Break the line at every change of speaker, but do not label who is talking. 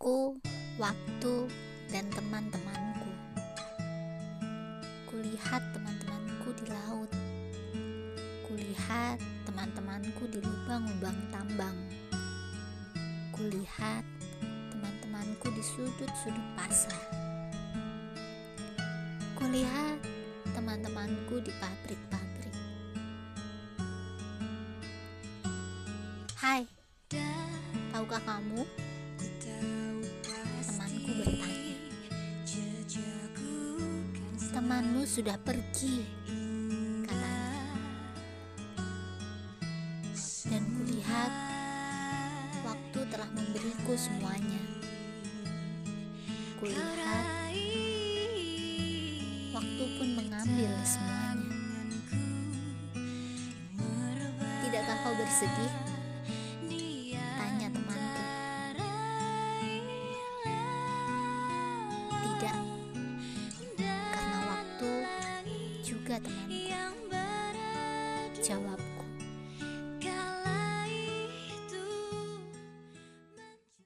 Aku, waktu, dan teman-temanku. Kulihat teman-temanku di laut. Kulihat teman-temanku di lubang-lubang tambang. Kulihat teman-temanku di sudut-sudut pasar. Kulihat teman-temanku di pabrik-pabrik. Hai, tahukah kamu? Temanmu sudah pergi, katanya. Dan kulihat waktu telah memberiku semuanya. Kulihat waktu pun mengambil semuanya. Tidakkah kau bersedih? Juga temanku. Jawab